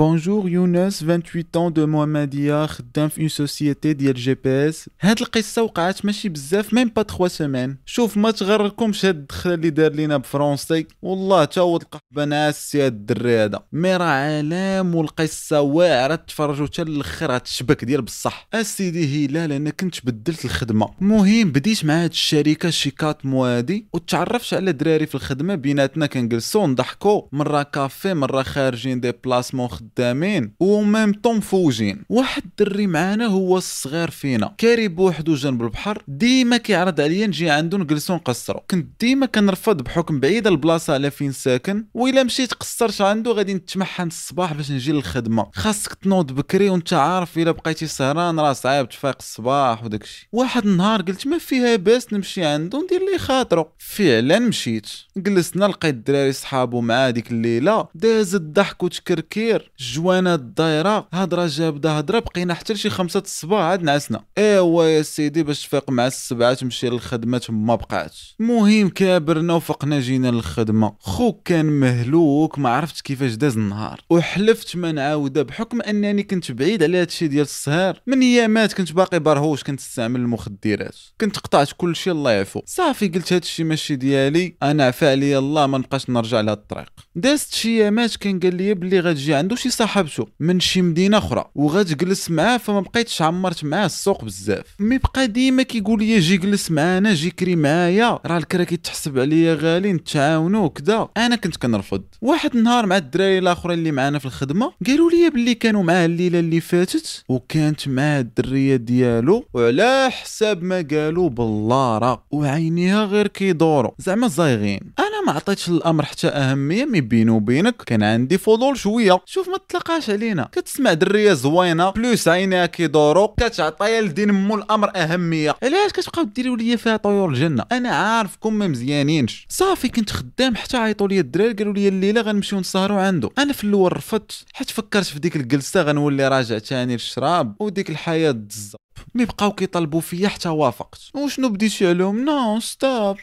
Bonjour يونس 28 ans de Mohammedia خدام في une société ديال GPS هاد القصة وقعت ماشي بزاف même pas 3 semaines شوف ما تغركمش هاد الدخله اللي دار لينا بفرونسي والله تا هو تلقى ناسي هاد الدري هذا mais راه عالم والقصة واعره تفرجوا حتى الآخر غتشبك ديال بصح اسيدي هلال أنا كنت بدلت الخدمه مهم بديت مع هاد الشركة شي quatre mois دي وتعرفت على دراري في الخدمه بيناتنا كنجلسو نضحكو مره كافي مره خارجين déplacement خدامين و même temps مفوجين واحد الدري معانا هو الصغير فينا. كاري بوحدو جنب البحر. ديما كيعرض عليا نجي عنده نجلسو نقصرو. كنت ديما كنرفض بحكم بعيد البلاصة على فين ساكن. وإلا مشيت قصرت عنده غادي نتمحن الصباح باش نجي للخدمة. خاصك تنوض بكري وانت عارف إلا بقيتي سهران راه صعيب تفيق الصباح وداكشي واحد النهار قلت ما فيها باس نمشي عنده ندير ليه خاطرو. فعلا مشيت. جلسنا لقيت الدراري صحابو مع ديك الليلة. داز الضحك وتكركير. جوانا الدايرة. هضره جابده هضره بقينا حتى لشي خمسة الصباح عاد نعسنا. إيوا يا سيدي باش تفيق مع السبعة تمشي للخدمة ما بقاتش المهم كابرنا وفقنا جينا للخدمة. خوك كان مهلوك ما عرفتش كيفاش داز النهار. وحلفت ما نعاودها بحكم أنني كنت بعيد على هادشي ديال السهر. من أيامات كنت باقي برهوش كنت استعمل المخدرات. كنت قطعت كل شيء الله يعفو. صافي قلت هادشي ماشي ديالي. أنا عفا عليا الله ما نبقاش نرجع لهاد الطريق. دازت شي أيامات كان قال لي بلي غتجي. عنده شي صاحبته من شي مدينة أخرى وغتجلس معاه فما بقيتش عمرت معاه السوق بزاف. mais بقى ديما كيقول لي جي جلس معانا جي كري معايا. راه الكرا كيتحسب عليا غالي نتعاونوا وكذا أنا كنت كنرفض. واحد النهار مع الدراري الآخرين اللي معانا في الخدمة قالوا لي بلي كانوا معاه الليلة اللي فاتت وكانت معاه الدرية ديالو وعلى حساب ما قالوا باللاره وعينيها غير كيدوروا زعما زايغين أنا ما عطيتش الأمر حتى أهمية mais بيني وبينك. كان عندي فضول شوية. شوف ما تلاقاش علينا. كتسمع درية زوينة. plus عينيها كيدورو كتعطيها لدين مو الأمر أهمية. علاش كتبقاو ديروا ليا فيها طيور الجنة؟ أنا عارفكم ما مزيانينش. صافي كنت خدام حتى عيطوا لي الدراري. قالوا لي الليلة غنمشيو نسهروا عنده أنا في الأول رفضت حيت فكرت في ديك الجلسة غنولي راجع تاني للشراب. وديك الحياة دزه mais بقاو كيطلبوا فيا حتى وافقت. وشنو بديتي عليهم non stop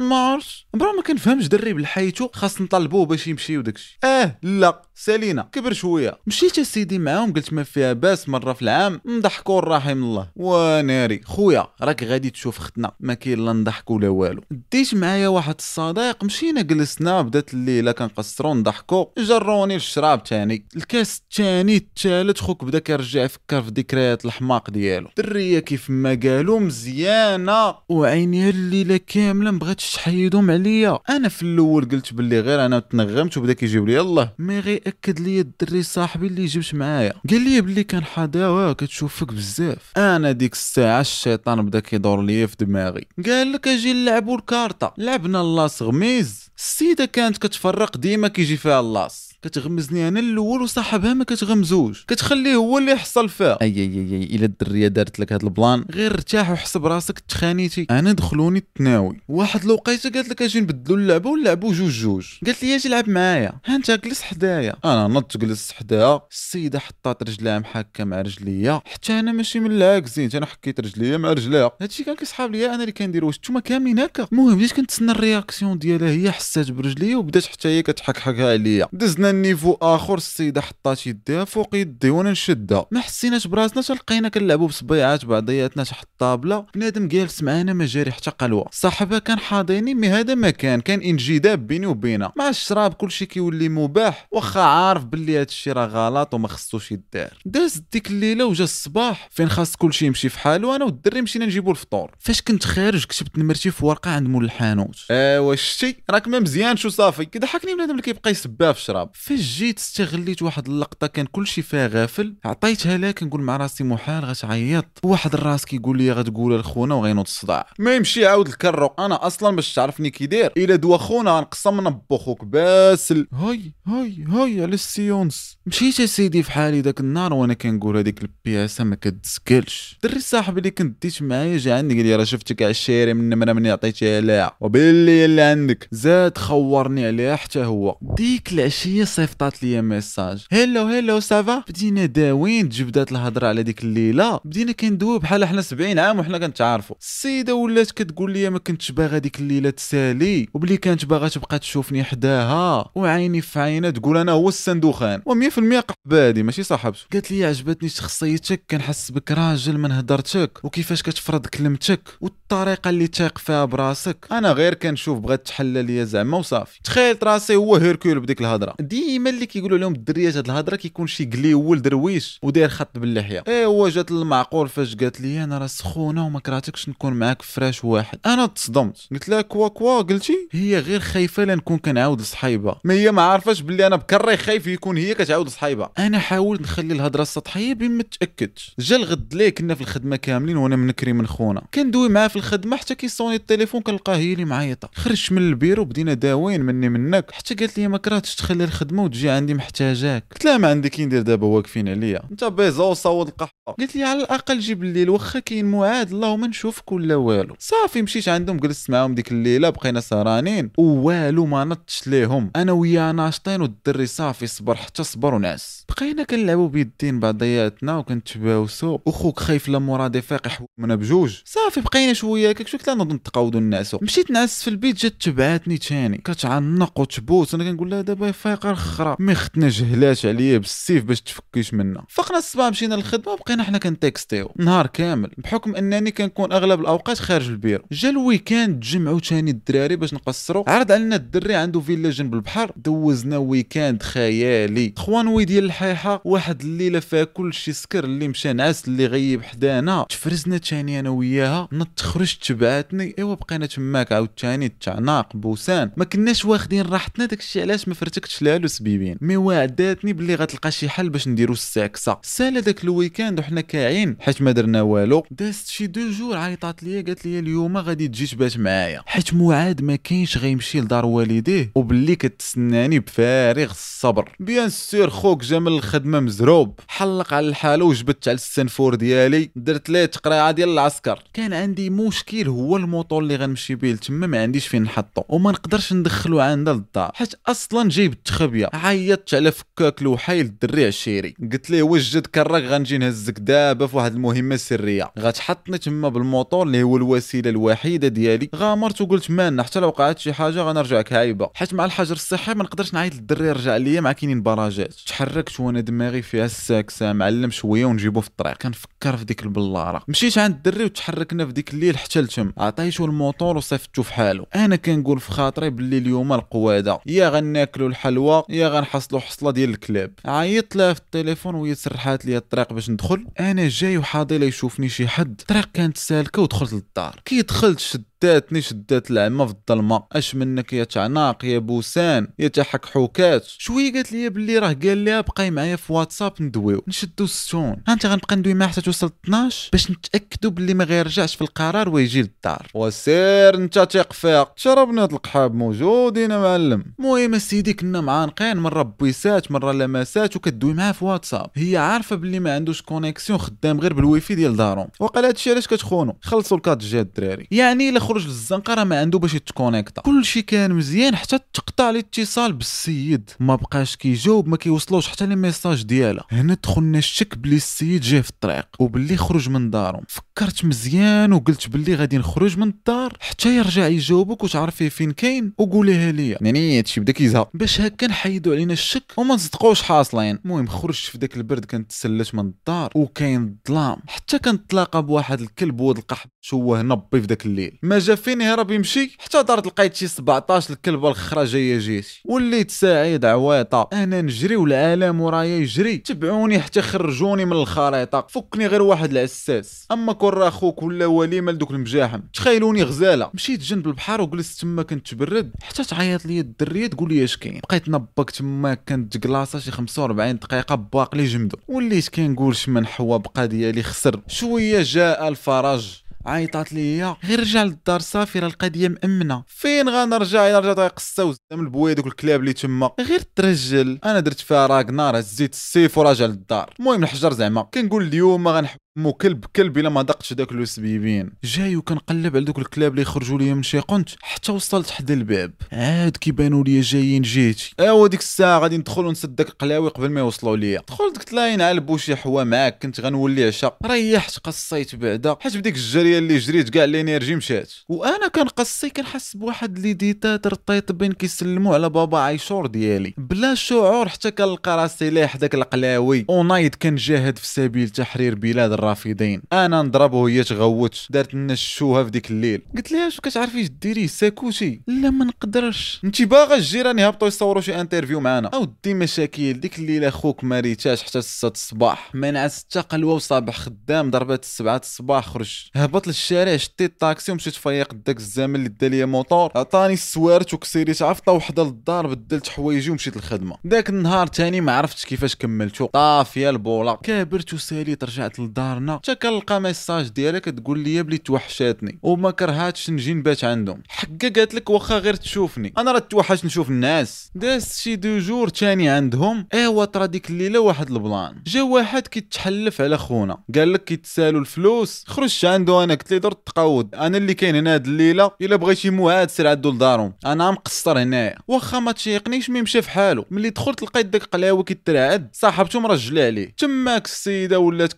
ما عرفتش برا ما كنفهمش دري بالحيتو خاص نطلبوه باش يمشي وداكشي آه لا. سالينا. كبر شوية. مشيت سيدي معاهم قلت ما فيها باس مرة في العام. نضحكوا الرحم الله. وناري خويا راك غادي تشوف ختنا. ما كاين لا نضحك ولا والو. ديت معايا واحد الصديق. مشينا جلسنا. بدات الليلة كنقصروا نضحكوا جروني للشراب تاني. الكاس الثاني الثالث خوك بدا كيرجع يفكر في ذكريات الحماق ديالو. دريه كيف ما قالوا مزيانة. وعينيها الليلة كامله مبغاتش تحيدهم عليا. أنا في الأول قلت باللي غير أنا تنغمت وبدا كيجيب لي يلاه mais غير أكد لي الدري صاحبي اللي جبت معايا. قال لي بلي كان حداوه كتشوفك بزاف. أنا ديك الساعة الشيطان بدا كيدور ليا في دماغي. قال لك أجي نلعبوا الكارطة. لعبنا l'as غميز. السيدة كانت كتفرق ديما كيجي فيها l'as كتغمزني أنا الأول وصاحبها ما كتغمزوش. كتخليه هو اللي يحصل فيها. أي أي أي إلا الدرية دارت لك هذا البلان. غير ارتاح وحسب راسك تخانيتي. أنا دخلوني التناوي واحد الوقيتة قالت لك أجي نبدلوا اللعبة ونلعبوا جوج جوج. قالت لي أجي لعب معايا. ها أنت جلس حدايا. أنا نط جلست حداها السيدة حطات رجلها محكه مع رجليا. حتى أنا ماشي من العاكزين أنا حكيت رجليا مع رجليها هادشي كان كيصحاب ليا. أنا اللي كندير واش؟ نتوما كاملين هكا. المهم بديت كنتسنى ال réaction ديالها. هي حسات برجليا وبدات حتى هي كتحكحكها عليا. دزنا ال niveau آخر السيده حطات يديها فوق يدي وأنا نشدها. ما حسيناش براسنا لقينا كنلعبوا بصبيعات بعضياتنا تحت الطابله بنادم جالس معانا ما جاري حتى قلوة. صاحبها كان حاضيني mais هذا ما كان كان انجذاب بيني وبينها مع الشراب كلشي كيولي مباح واخا عارف باللي هادشي راه غلط وما خصوش يدار. دازت ديك الليلة وجا الصباح فين خاص كلشي يمشي في حاله أنا والدري مشينا نجيبو الفطور. فاش كنت خارج كتبت نمرتي في ورقة عند مول الحانوت. ايوا شتي؟ راك ما مزيانش وصافي كيضحكني بنادم اللي كيبقى يسبها في الشراب. فاش جيت استغليت واحد اللقطة كان كلشي فيها غافل. عطيتها لها كنقول مع راسي محال غتعيط. واحد الراس كيقول لي غتقولها لخونا وغينوض الصداع. ما يمشي عاود الكرو أنا أصلا باش تعرفني كي داير. إلا دوا خونا غنقسم من بوخوك باسل. هاي هاي هاي على السيونس. مشيت سيدي في حالي داك النهار وأنا كنقول هذيك البياسة ما كتسكلش دري صاحبي اللي كنت ديت معايا جا عندي قال لي راه شفتك على الشارع من النمره من عطيتها لها. وباللي اللي عندك زاد خورني عليها حتى هو. ديك العشية صيفطات لي message. hello hello ça va؟ بدينا داوين تجبدات الهضرة على ديك الليلة. بدينا كندوي بحال حنا 70 عام وحنا كنتعارفوا السيده ولات كتقول لي ما كنتش باغا ديك الليلة تسالي. وبلي كانت باغا تبقى تشوفني حداها. وعيني في عينها تقول أنا هو السندوخان و100% قبادي ماشي صاحبته قالت لي عجبتني شخصيتك كنحس بك راجل من هضرتك وكيفاش كتفرض كلمتك؟ والطريقة اللي تايق فيها براسك. أنا غير كنشوف بغات تحلى ليا زعما وصافي. تخيلت راسي هو هيركول بديك الهضرة. ديما اللي كيقولوا لهم الدريات هاد الهضرة كيكون شي قليول درويش وداير خط باللحية. هو جات المعقول فاش قالت لي أنا راه سخونة وما كرهتكش نكون معاك فراش واحد. أنا تصدمت قلت لها كوا كوا قلتي؟ هي غير خايفة لا نكون كنعاود لصحيبة. ما هي ما عارفاش باللي أنا بكري خايف يكون هي كتعاود صحيبه أنا حاولت نخلي الهضرة السطحية بين ما تاكدش جا الغد ليه كنا في الخدمة كاملين وأنا منكري من خونا. كندوي معاه في الخدمة حتى كيصوني التليفون كنلقاه هي اللي معيطه خرجت من البيرو بدينا داوين مني منك. حتى قالت لي ما كرهتش تخلي الخدمة وتجي عندي محتاجاك. قلت لها ما عندي كي ندير دابا واقفين عليا. انت بيزو صوت قالت لي على الأقل جيب الليل واخا كاين معاد اللهم نشوفك ولا والو. صافي مشيت عندهم جلست معاهم ديك الليلة بقينا سهرانين. ووالو ما نطش ليهم. أنا وياه ناشطين والدري صافي صبر حتى صبر ونعس. بقينا كنلعبوا بيدين بعضياتنا وكنتباوسو وخوك خايف لا مراد فاق يحومنا بجوج. صافي بقينا شوية هكاك شوية نوض نتقاودوا الناس مشيت نعس في البيت جات تبعاتني تاني. كتعنق وتبوس أنا كنقول لها دابا فايقة الخرا. mais ختنا جهلات عليا بالسيف باش تفكيش منا. فقنا الصباح مشينا للخدمة بقينا حنا كنتكستيو نهار كامل بحكم أنني كنكون أغلب الأوقات خارج البيرو جا ال week-end تجمعوا تاني الدراري باش نقصروا عرض علينا الدري عنده فيلا جنب البحر. دوزنا week-end خيالي. خوانوي ديال الحيحة واحد الليلة فيها كل شي سكر اللي مشى نعس اللي غيب حدانا. تفرزنا تاني أنا وياها. نط خرجت تبعاتني. إيوا بقينا تماك عاوتاني تعناق بوسان. ما كناش واخدين راحتنا. داكشي علاش ما فرتكتش لها له سبيبين. mais وعداتني بلي غتلقى شي حل باش نديرو الساكسة. سالا داك ال week-end وحنا كاعين حيت ما درنا والو. دازت شي deux jours عيطات ليا قالت لي اليوم غادي تجي تبات معايا. حيت معاد ما كاينش غيمشي لدار والديه وبلي كتسناني بفارغ الصبر. bien sûr خوك جا من الخدمة مزروب. حلق على الحاله وجبدت على السنفور ديالي درت ليه تقريعة ديال العسكر. كان عندي مشكل هو الموطور اللي غنمشي بيه لتما ما عنديش فين نحطو. وما نقدرش ندخلو عندها للدار حيت أصلا جايب التخبية. عيطت على فكاك الوحيل الدري عشيري. قلت ليه واش جد كراك غنجي نهزك دابا في واحد المهمة سريه غتحطني تما بالموطور اللي هو الوسيلة الوحيدة ديالي. غامرت وقلت même حتى لو وقعت شي حاجة غنرجعك هايبه حيت مع الحجر الصحي ما نقدرش نعيط للدري يرجع ليا مع كاينين براجات تحركت وأنا دماغي فيها الساكسة معلم شوية ونجيبو في الطريق. كنفكر في ديك البلارة. مشيت عند الدري وتحركنا في ديك الليل حتى لتم. عطيتو الموطور وصيفطو في حالو أنا كنقول في خاطري باللي اليوم القوادة. يا غناكلو الحلوى يا غنحصلو حصلة ديال الكلاب. عيطت لها في التليفون وهي سرحات لي الطريق باش ندخل. أنا جاي وحاضي لا يشوفني شي حد. الطريق كانت سالكة ودخلت للدار. كي دخلت شد شداتني شدات العمى في الظلمة. أش منك يا تعناق يا بوسان يا تحكحوكات شوية قالت لي بلي راه قال ليها بقاي معايا في واتساب ندويو. نشدو الستون أنت غنبقى ندوي معاه حتى توصل 12 باش نتاكدوا بلي ما غيرجعش في القرار ويجي للدار. وسير انت تيق فيق. شربنا هاد القحاب موجودين معلم. المهم سيدي كنا معانقين مرة بويسات مرة لمسات وكدوي معاه في واتساب. هي عارفة بلي ما عندوش connexion خدام غير بالويفي ديال دارهم. وقال هادشي علاش كتخونوا خلصوا الكاد جا الدراري. يعني إلا خرج للزنقه راه ما عنده باش يتكونيكتا. كلشي كان مزيان حتى تقطع الاتصال بالسيد. ما بقاش كيجاوب ما كيوصلوش حتى les messages ديالها. هنا دخلنا الشك بلي السيد جاي في الطريق وبلي خرج من دارهم فكرت مزيان وقلت بلي غادي نخرج من الدار. حتى يرجع يجاوبك وتعرفي فين كاين وقوليها ليا. يعني هادشي بدا كيزهق. باش هكا نحيدوا علينا الشك وما نصدقوش حاصلين. المهم خرجت في داك البرد كنتسلت من الدار وكاين الظلام حتى كنتلاقى بواحد الكلب ولد القحب شوه نبي في داك الليل. ما جا فين يهرب يمشي. حتى دارت لقيت شي 17 الكلبه الخرا جاية جيتي وليت سعيد عويطه أنا نجري والعالم ورايا يجري. تبعوني حتى خرجوني من الخريطة. فكني غير واحد العساس. أما كون راه خوك ولا وليمه لدوك المجاحم. تخيلوني غزالة. مشيت جنب البحر وجلست تما كنتبرد حتى تعيط لي الدرية تقول لي اش كاين. بقيت نبك تما كانت كلاصه شي 45 دقيقة باقلي جمدو. وليت كنقول شمن حوا بقى ديالي خسر. شوية جاء الفرج. عيطات ليا. غير رجع للدار صافي راه القضية مأمنة. فين غنرجع؟ إلا رجعت غيقصاو قدام البويه دوك الكلاب اللي تما. غير ترجل. أنا درت فيها راكنار هزيت السيف وراجع للدار. المهم الحجر زعما. كنقول اليوم غنحب مو كلب كلب إلا ما دقتش داك لو سبيبين جاي وكنقلب على دوك الكلاب اللي يخرجوا لي من شي قنت حتى وصلت حدا الباب. عاد كيبانوا لي جايين جيتي ايوا ديك الساعة غادي ندخل ونسد داك القلاوي قبل ما يوصلوا ليا. دخلت قلت لها ينعلبوا شي حوا معاك كنت غنولي عشا ريحت قصيت بعدا حيت بديك الجريه اللي جريت كاع ال énergie مشات. وأنا كنقصي كنحس بواحد ليديدات رطيطبين كيسلموا على بابا عايشور ديالي. بلا شعور حتى كنلقى راسي لايح داك القلاوي. ونايض كنجاهد في سبيل تحرير بلاد الرافضين أنا نضرب وهي تغوت دارت لنا الشوها في ديك الليل. قلت لها واش كتعرفي ديري ساكوتي؟ لا ما نقدرش. انت باغا الجيران يهبطوا يصوروا شي interview معانا. أو دي مشاكل. ديك الليلة خوك ما ريتاش حتى 6 الصباح. ما نعس حتى قلوه وصابح خدام ضربات السبعة الصباح. خرج. هبط للشارع شتي الطاكسي ومشيت فايق. داك الزمن اللي دالي موطور عطاني السوارت وكسيريت. عفطة وحدة للدار. بدلت حوايجي ومشيت للخدمة. داك النهار تاني ما عرفتش كيفاش كملتو. طافية البوله كابرت وساليت رجعت لدارنا حتى كنلقى message ديالها كتقول لي بلي توحشاتني وما كرهاتش نجي نبات عندهم. حقا قالت لك واخا غير تشوفني. أنا راه توحش نشوف الناس. داز شي deux jours تاني عندهم. إيوا طرا ديك الليلة واحد ال plan. جا واحد كيتحلف على خونا. قال لك كيتسالوا الفلوس. خرجت عنده أنا قلت لي دور تقود أنا اللي كاين هنا هاد الليلة. إلا بغيتي موعد سير عندو لدارهم. أنا مقصر هنايا. واخا ما تشيقنيش mais مشى في حالو. ملي دخلت لقيت داك قلاوي كيترعد صاحبته مرجله عليه تماك السيدة ولات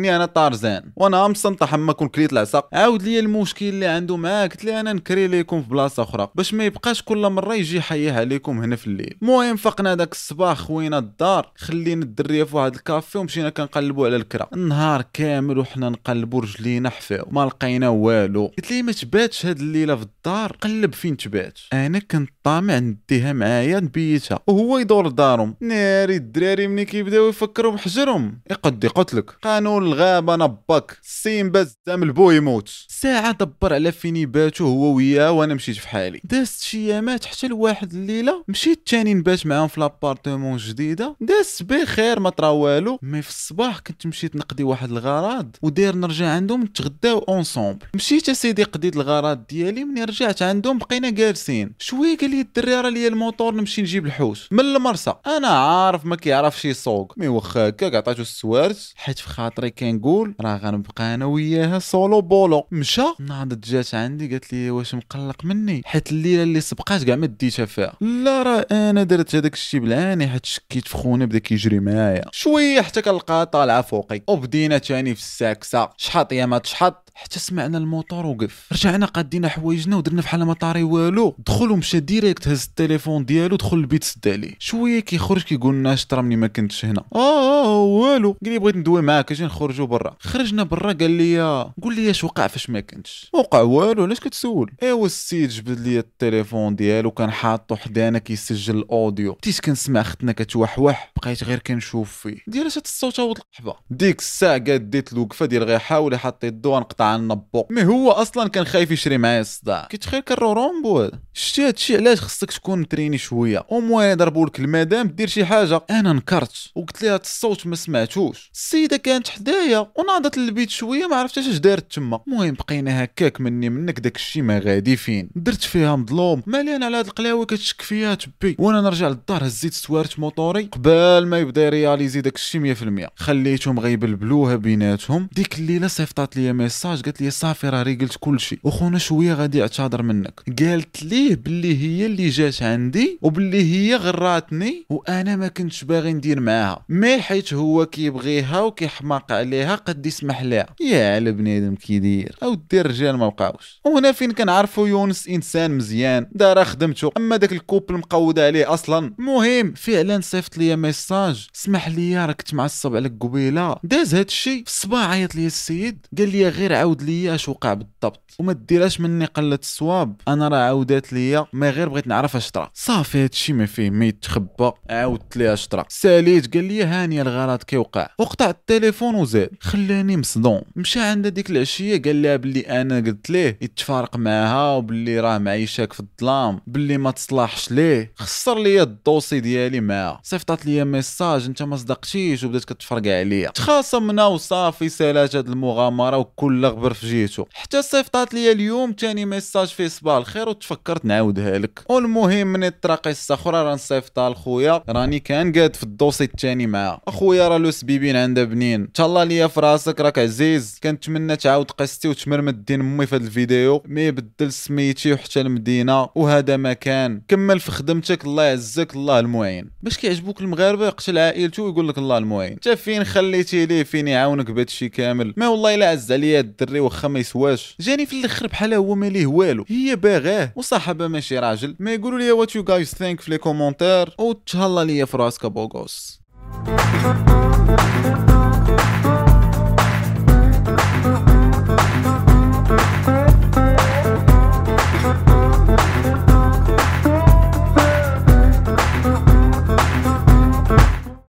كتخايلني أنا طارزان وأنا مسنطح كون كليت العصا عاود لي المشكل اللي عنده معاك قلت لي أنا نكري ليكم في بلاصة أخرى. باش ما يبقاش كل مرة يجي يحييه عليكم هنا في الليل. المهم فقنا داك الصباح خوينا الدار. خلينا الدرية في واحد الكافي ومشينا كنقلبوا على الكرا. النهار كامل وحنا نقلبوا رجلينا حفاو. ما لقينا والو. قلت لي ما تباتش هاد الليلة في الدار؟ قلب فين تبات أنا كنت طامع نديها معايا نبيتها. وهو يدور لدارهم ناري الدراري ملي كيبداو يفكروا بحجرهم. يقدي قتلك قانون الغابه نباك السيمبا زام البو يموت. ساعة دبر على فين يباتو هو وياه وأنا مشيت في حالي. دازت شي يامات حتى لواحد الليلة. مشيت تاني نبات معاهم في l'appartement جديدة. دازت بخير ما طرا والو. mais في الصباح كنت مشيت نقضي واحد الغراض وداير نرجع عندهم نتغداو ensemble مشيت اسيدي قضيت الغراض ديالي ملي رجعت عندهم بقينا جالسين. شوية قال لي الدري راه ليا الموطور نمشي نجيب الحوت. من المرسى. أنا عارف ما كيعرفش يسوق. mais واخا هكاك عطاتو السوارت حيت في خاطري كنقول راه غنبقى أنا وياها سولو بولو. مشى. ناضت جات عندي قالت لي واش مقلق مني؟ حيت الليلة اللي سبقات كاع ما ديتها فيها. لا راه أنا درت هذاك الشيء بالعاني حيت شكيت في خونا بدا كيجري معايا. شوية حتى كنلقاها طالعة فوقي. وبدينا تاني في الساكسة. شحط يا ما تشحط حتى سمعنا الموتور وقف. رجعنا قادينا حوايجنا ودرنا بحال ما طاري والو. دخل ومشى direct هز التليفون ديالو دخل البيت سد عليه شوية كيخرج كيقول لنا مني ما كنتش هنا. آه آه والو. قال لي بغيت ندوي معاك أجي نخرجوا برا. خرجنا برا قال لي قول لي اش وقع فاش ما كنتش. وقع والو علاش كتسول؟ ايوا السيد جبد لي التليفون ديالو كان حاطو حدانا كيسجل ال audio. بديت كنسمع ختنا كتوحوح. بقيت غير كنشوف فيه. ديال اش الصوت هو القحبه ديك الساعة قاد ديت الوقفة ديال غيحاول يحط يدو نقطع النبو mais هو أصلا كان خايف يشري معايا الصداع. كيتخيل راسو رومبو هذا شتي هادشي علاش خصك تكون متريني شوية؟ وموين ضربوا لك المدام دير شي حاجة. أنا نكرت. وقلت لها الصوت ما سمعتوش. السيدة كانت حدايا وناضت للبيت شوية ما عرفتش اش دارت تما. المهم بقينا هكاك مني منك داك الشيء ما غادي فين. درت فيها مظلوم. مالين على هاد القلاوي كتشك فيها تبي. وأنا نرجع للدار هزيت سوارت موطوري. قبل ما يبدا ي réaliser داك الشيء 100% خليتهم غيبلبلوها بيناتهم. ديك الليلة صيفطات لي message. قالت لي صافي راه ريقلت كل شيء وخونا شوية غادي يعتذر منك. قالت ليه باللي هي اللي جات عندي وباللي هي غراتني وأنا ما كنتش باغي ندير معاها. mais حيت هو كيبغيها وكيحماق عليها قد يسمح لها. يا على بنادم كيدير أو دير الرجال ما بقاوش. وهنا فين كنعرفوا يونس إنسان مزيان دار خدمته أما داك ال couple مقوده عليه أصلا. المهم فعلا صيفط لي message. اسمح لي راك كنت معصب عليك قبيله داز هاد الشيء في الصباح عيط لي السيد قال لي غير عاود لي اش وقع بالضبط. وما ديرهاش مني قلة الصواب. أنا راه عاودات ليا. ما غير بغيت نعرف اش طرا. صافي هادشي ما فيه ما يتخبى. عاودت ليها اش طرا. ساليت قال لي هانيه الغلط كيوقع. وقطع التليفون وزاد. خلاني مصدوم. مشى عند ديك العشية قال لها بلي أنا قلت ليه. يتفارق معاها وبلي راه معيشاك في الظلام. بلي ما تصلاحش ليه. خسر ليا ال dossier ديالي معاها. صيفطات ليا message. انت ما صدقتيش وبدات كتفرقع عليا. تخاصمنا وصافي سالات هاد المغامرة وكل غبر في جيتو. حتى صيفطات ليا اليوم تاني message في صباح الخير وتفكرت نعاودها لك. والمهم من طرا قصه أخرى راه نصيفطها لخويا راني كان قاد في ال dossier الثاني معاه. أخويا راه لو سبيبين عنده بنين. الله ليا في راسك راك عزيز. كنتمنى تعاود قصتي وتمرمد دين أمي في هذا الفيديو. ما يبدل سميتي وحتى المدينة. وهذا مكان كمل في خدمتك الله يعزك الله المعين. باش كيعجبوك المغاربة يقتل عائلته ويقول لك الله المعين. انت فين خليتي ليه؟ فين يعاونك بهادشي كامل؟ ما والله إلا عز عليا الدري واخا ما يسواش. جاني في الآخر بحال هو ما ليه والو. هي باغاه وصاحبها ماشي راجل. ما يقولوا لي what you guys think في les commentaires وتهلا ليا في راسك beau gosse.